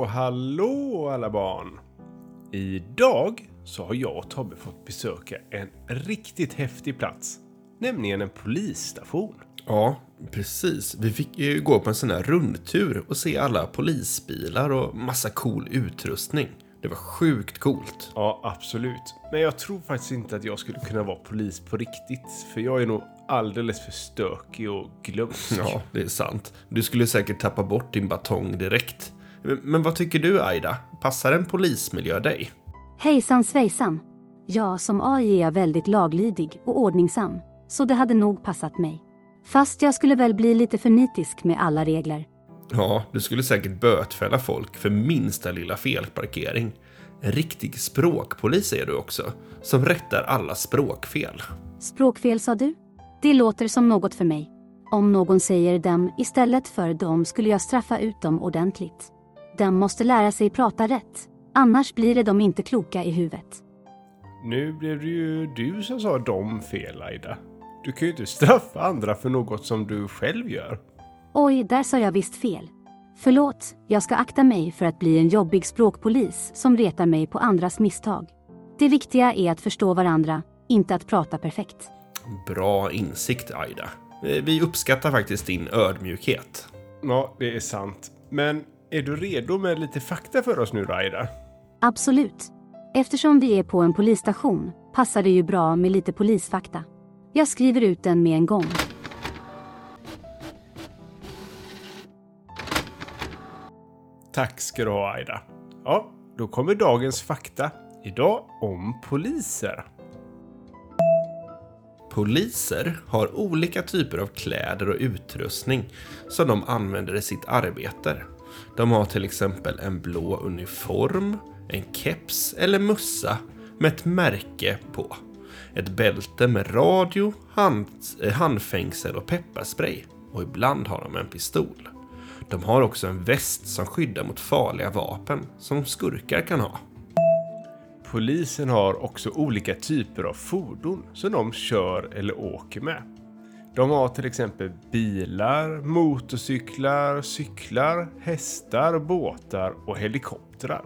Hallå, hallå alla barn! Idag så har jag och Tobbe fått besöka en riktigt häftig plats. Nämligen en polisstation. Ja, precis. Vi fick ju gå på en sån här rundtur och se alla polisbilar och massa cool utrustning. Det var sjukt coolt. Ja, absolut. Men jag tror faktiskt inte att jag skulle kunna vara polis på riktigt. För jag är nog alldeles för stökig och glömsk. Ja, det är sant. Du skulle säkert tappa bort din batong direkt. Men- vad tycker du, Aida? Passar en polismiljö dig? Hejsan svejsan! Ja, som AI är jag väldigt laglydig och ordningsam, så det hade nog passat mig. Fast jag skulle väl bli lite för nitisk med alla regler. Ja, du skulle säkert bötfälla folk för minsta lilla felparkering. En riktig språkpolis är du också, som rättar alla språkfel. Språkfel sa du? Det låter som något för mig. Om någon säger dem istället för dem skulle jag straffa ut dem ordentligt. De måste lära sig prata rätt, annars blir det de inte kloka i huvudet. Nu blev det ju du som sa dom fel, Aida. Du kan ju inte straffa andra för något som du själv gör. Oj, där sa jag visst fel. Förlåt, jag ska akta mig för att bli en jobbig språkpolis som retar mig på andras misstag. Det viktiga är att förstå varandra, inte att prata perfekt. Bra insikt, Aida. Eh, Vi uppskattar faktiskt din ödmjukhet. Ja, det är sant. Men är du redo med lite fakta för oss nu, då, Aida? Absolut. Eftersom vi är på en polisstation passar det ju bra med lite polisfakta. Jag skriver ut den med en gång. Tack ska du ha, Aida. Ja, då kommer dagens fakta. Idag om poliser. Poliser har olika typer av kläder och utrustning som de använder i sitt arbete. De har till exempel en blå uniform, en keps eller mössa med ett märke på. Ett bälte med radio, hand, eh, handfängsel och pepparspray. Och ibland har de en pistol. De har också en väst som skyddar mot farliga vapen som skurkar kan ha. Polisen har också olika typer av fordon som de kör eller åker med. De har till exempel bilar, motorcyklar, cyklar, hästar, båtar och helikoptrar.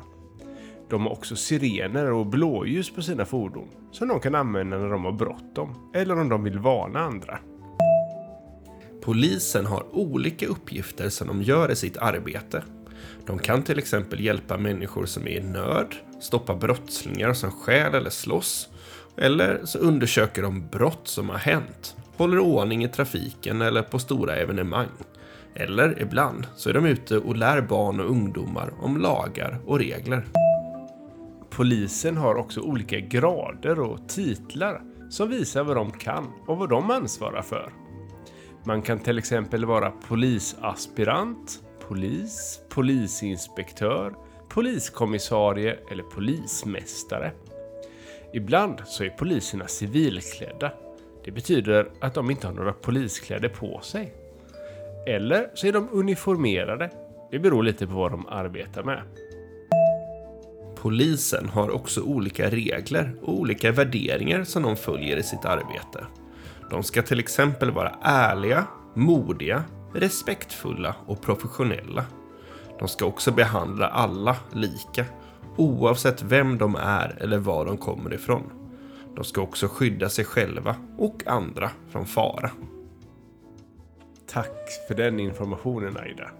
De har också sirener och blåljus på sina fordon som de kan använda när de har bråttom eller om de vill varna andra. Polisen har olika uppgifter som de gör i sitt arbete. De kan till exempel hjälpa människor som är i nöd, stoppa brottslingar som stjäl eller slåss, eller så undersöker de brott som har hänt, håller ordning i trafiken eller på stora evenemang. Eller ibland så är de ute och lär barn och ungdomar om lagar och regler. Polisen har också olika grader och titlar som visar vad de kan och vad de ansvarar för. Man kan till exempel vara polisaspirant, polis, polisinspektör, poliskommissarie eller polismästare. Ibland så är poliserna civilklädda. Det betyder att de inte har några poliskläder på sig. Eller så är de uniformerade. Det beror lite på vad de arbetar med. Polisen har också olika regler och olika värderingar som de följer i sitt arbete. De ska till exempel vara ärliga, modiga, respektfulla och professionella. De ska också behandla alla lika, oavsett vem de är eller var de kommer ifrån. De ska också skydda sig själva och andra från fara. Tack för den informationen Aida.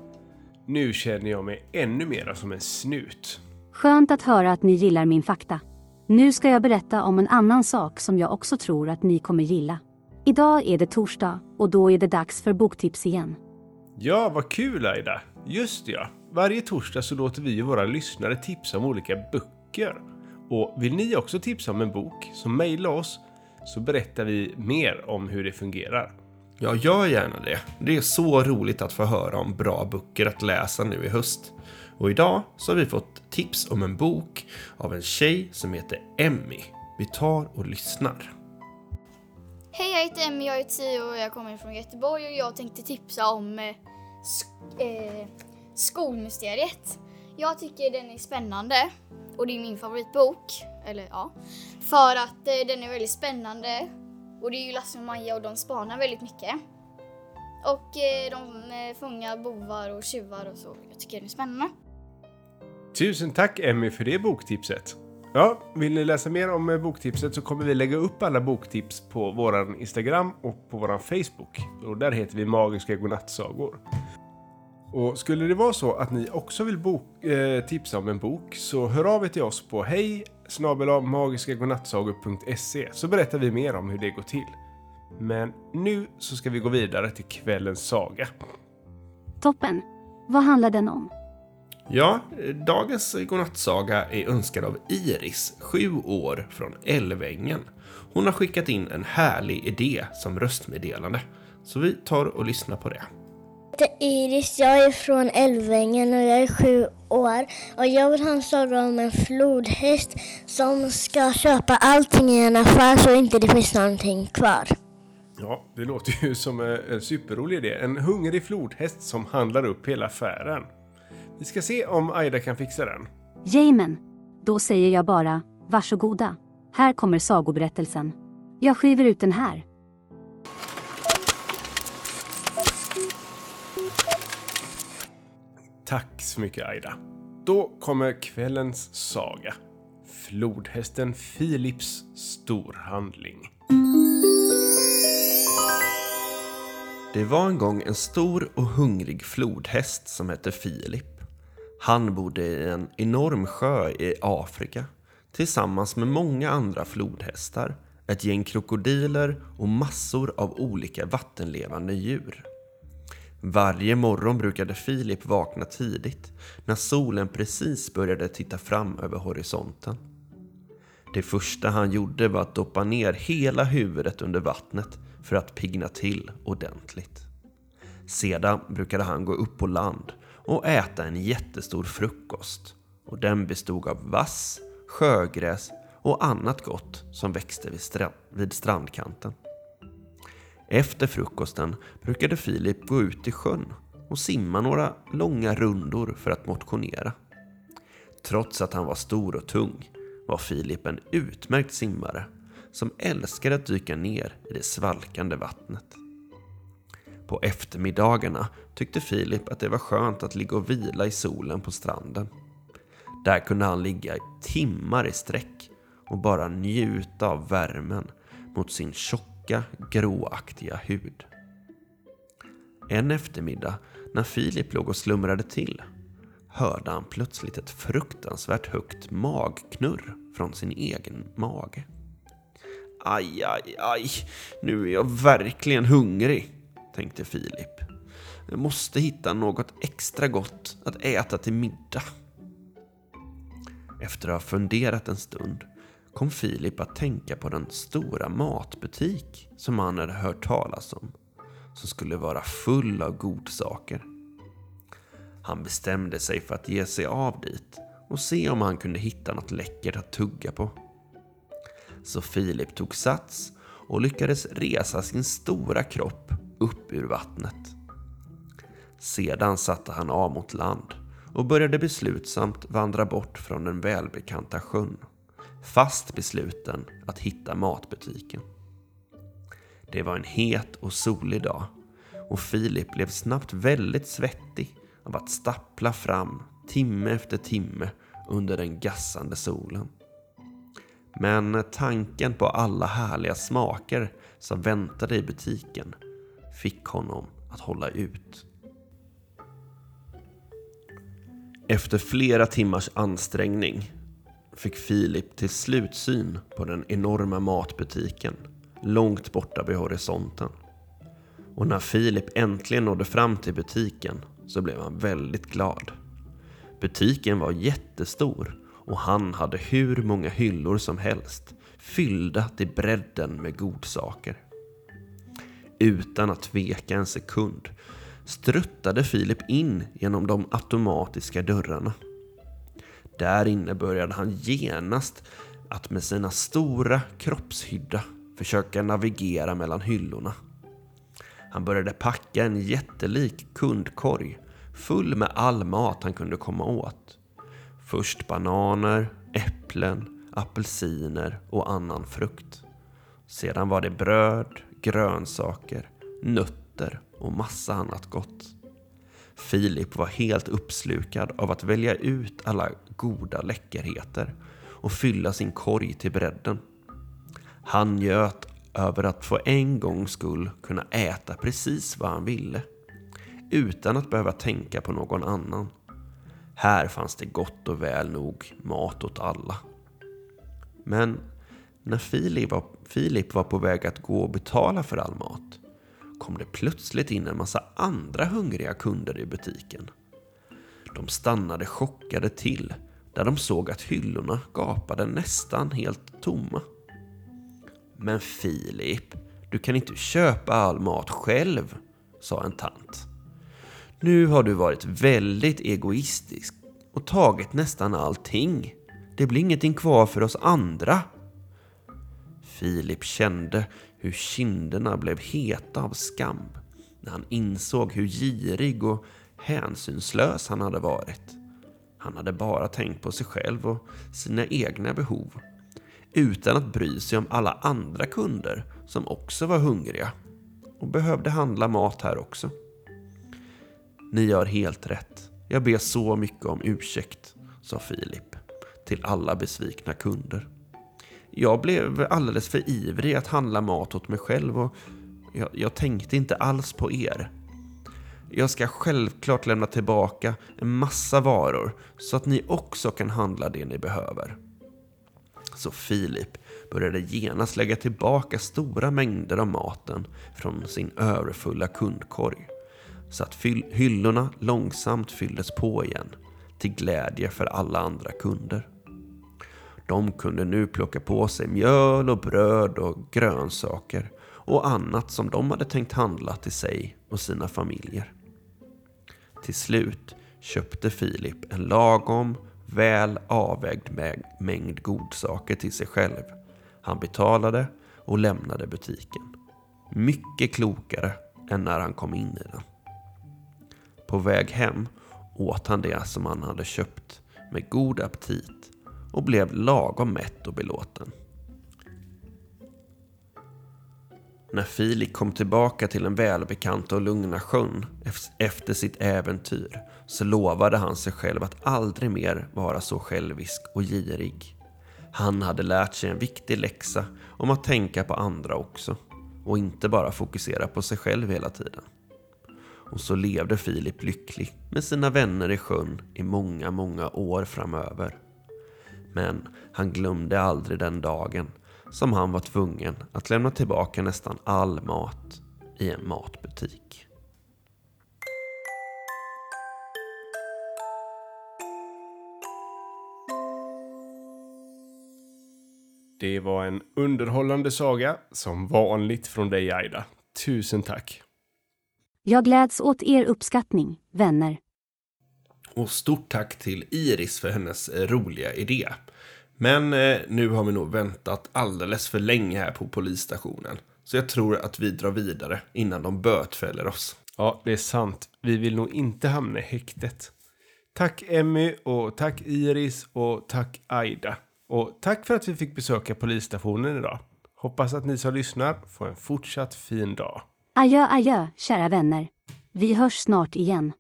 Nu känner jag mig ännu mera som en snut. Skönt att höra att ni gillar min fakta. Nu ska jag berätta om en annan sak som jag också tror att ni kommer gilla. Idag är det torsdag och då är det dags för boktips igen. Ja, vad kul Aida! Just ja, varje torsdag så låter vi våra lyssnare tipsa om olika böcker. Och vill ni också tipsa om en bok, så mejla oss så berättar vi mer om hur det fungerar. Ja, gör gärna det. Det är så roligt att få höra om bra böcker att läsa nu i höst. Och idag så har vi fått tips om en bok av en tjej som heter Emmy. Vi tar och lyssnar. Hej, jag heter Emmy, jag är 10 och jag kommer från Göteborg och jag tänkte tipsa om eh, sk- eh, Skolmysteriet. Jag tycker den är spännande och det är min favoritbok. Eller ja. För att eh, den är väldigt spännande och det är ju Lasse och Maja och de spanar väldigt mycket. Och eh, de eh, fångar bovar och tjuvar och så. Jag tycker den är spännande. Tusen tack Emmy för det boktipset. Ja, vill ni läsa mer om eh, boktipset så kommer vi lägga upp alla boktips på våran Instagram och på våran Facebook. Och där heter vi Magiska Godnattsagor. Och skulle det vara så att ni också vill bok, eh, tipsa om en bok så hör av er till oss på hej magiskagodnattsagor.se så berättar vi mer om hur det går till. Men nu så ska vi gå vidare till kvällens saga. Toppen. Vad handlar den om? Ja, dagens godnattsaga är önskad av Iris, sju år, från Älvängen. Hon har skickat in en härlig idé som röstmeddelande. Så vi tar och lyssnar på det. Jag heter Iris, jag är från Älvängen och jag är sju år. Och jag vill ha en saga om en flodhäst som ska köpa allting i en affär så inte det finns någonting kvar. Ja, det låter ju som en en superrolig idé. En hungrig flodhäst som handlar upp hela affären. Vi ska se om Aida kan fixa den. Jamen, då säger jag bara varsågoda. Här kommer sagoberättelsen. Jag skriver ut den här. Tack så mycket Aida. Då kommer kvällens saga. Flodhästen Filips storhandling. Det var en gång en stor och hungrig flodhäst som hette Filip. Han bodde i en enorm sjö i Afrika tillsammans med många andra flodhästar, ett gäng krokodiler och massor av olika vattenlevande djur. Varje morgon brukade Filip vakna tidigt när solen precis började titta fram över horisonten. Det första han gjorde var att doppa ner hela huvudet under vattnet för att pigna till ordentligt. Sedan brukade han gå upp på land och äta en jättestor frukost. Och den bestod av vass, sjögräs och annat gott som växte vid, stra- vid strandkanten. Efter frukosten brukade Filip gå ut i sjön och simma några långa rundor för att motionera. Trots att han var stor och tung var Filip en utmärkt simmare som älskade att dyka ner i det svalkande vattnet. På eftermiddagarna tyckte Filip att det var skönt att ligga och vila i solen på stranden. Där kunde han ligga i timmar i sträck och bara njuta av värmen mot sin tjocka, gråaktiga hud. En eftermiddag när Filip låg och slumrade till hörde han plötsligt ett fruktansvärt högt magknurr från sin egen mage. Aj, aj, aj, nu är jag verkligen hungrig, tänkte Filip. Jag måste hitta något extra gott att äta till middag. Efter att ha funderat en stund kom Filip att tänka på den stora matbutik som han hade hört talas om, som skulle vara full av godsaker. Han bestämde sig för att ge sig av dit och se om han kunde hitta något läckert att tugga på. Så Filip tog sats och lyckades resa sin stora kropp upp ur vattnet. Sedan satte han av mot land och började beslutsamt vandra bort från den välbekanta sjön. Fast besluten att hitta matbutiken. Det var en het och solig dag och Filip blev snabbt väldigt svettig av att stappla fram timme efter timme under den gassande solen. Men tanken på alla härliga smaker som väntade i butiken fick honom att hålla ut. Efter flera timmars ansträngning fick Filip till slut syn på den enorma matbutiken långt borta vid horisonten. Och när Filip äntligen nådde fram till butiken så blev han väldigt glad. Butiken var jättestor och han hade hur många hyllor som helst fyllda till bredden med godsaker. Utan att tveka en sekund struttade Filip in genom de automatiska dörrarna. Där inne började han genast att med sina stora kroppshydda försöka navigera mellan hyllorna. Han började packa en jättelik kundkorg full med all mat han kunde komma åt. Först bananer, äpplen, apelsiner och annan frukt. Sedan var det bröd, grönsaker, nötter och massa annat gott. Filip var helt uppslukad av att välja ut alla goda läckerheter och fylla sin korg till bredden. Han njöt över att för en gångs skull kunna äta precis vad han ville utan att behöva tänka på någon annan. Här fanns det gott och väl nog mat åt alla. Men när Filip var, Filip var på väg att gå och betala för all mat kom det plötsligt in en massa andra hungriga kunder i butiken. De stannade chockade till där de såg att hyllorna gapade nästan helt tomma. Men Filip, du kan inte köpa all mat själv, sa en tant. Nu har du varit väldigt egoistisk och tagit nästan allting. Det blir ingenting kvar för oss andra. Filip kände hur kinderna blev heta av skam när han insåg hur girig och hänsynslös han hade varit. Han hade bara tänkt på sig själv och sina egna behov utan att bry sig om alla andra kunder som också var hungriga och behövde handla mat här också. Ni gör helt rätt. Jag ber så mycket om ursäkt, sa Filip till alla besvikna kunder. Jag blev alldeles för ivrig att handla mat åt mig själv och jag, jag tänkte inte alls på er. Jag ska självklart lämna tillbaka en massa varor så att ni också kan handla det ni behöver. Så Filip började genast lägga tillbaka stora mängder av maten från sin överfulla kundkorg. Så att hyllorna långsamt fylldes på igen till glädje för alla andra kunder. De kunde nu plocka på sig mjöl och bröd och grönsaker och annat som de hade tänkt handla till sig och sina familjer. Till slut köpte Filip en lagom väl avvägd mängd godsaker till sig själv. Han betalade och lämnade butiken. Mycket klokare än när han kom in i den. På väg hem åt han det som han hade köpt med god aptit och blev lagom mätt och belåten. När Filip kom tillbaka till den välbekanta och lugna sjön efter sitt äventyr så lovade han sig själv att aldrig mer vara så självisk och girig. Han hade lärt sig en viktig läxa om att tänka på andra också och inte bara fokusera på sig själv hela tiden. Och så levde Filip lycklig med sina vänner i sjön i många, många år framöver. Men han glömde aldrig den dagen som han var tvungen att lämna tillbaka nästan all mat i en matbutik. Det var en underhållande saga, som vanligt från dig Aida. Tusen tack! Jag gläds åt er uppskattning, vänner. Och stort tack till Iris för hennes roliga idé. Men eh, nu har vi nog väntat alldeles för länge här på polisstationen. Så jag tror att vi drar vidare innan de bötfäller oss. Ja, det är sant. Vi vill nog inte hamna i häktet. Tack Emmy och tack Iris och tack Aida. Och tack för att vi fick besöka polisstationen idag. Hoppas att ni som lyssnar får en fortsatt fin dag. Adjö, adjö, kära vänner. Vi hörs snart igen.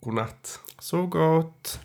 God natt. Så gott.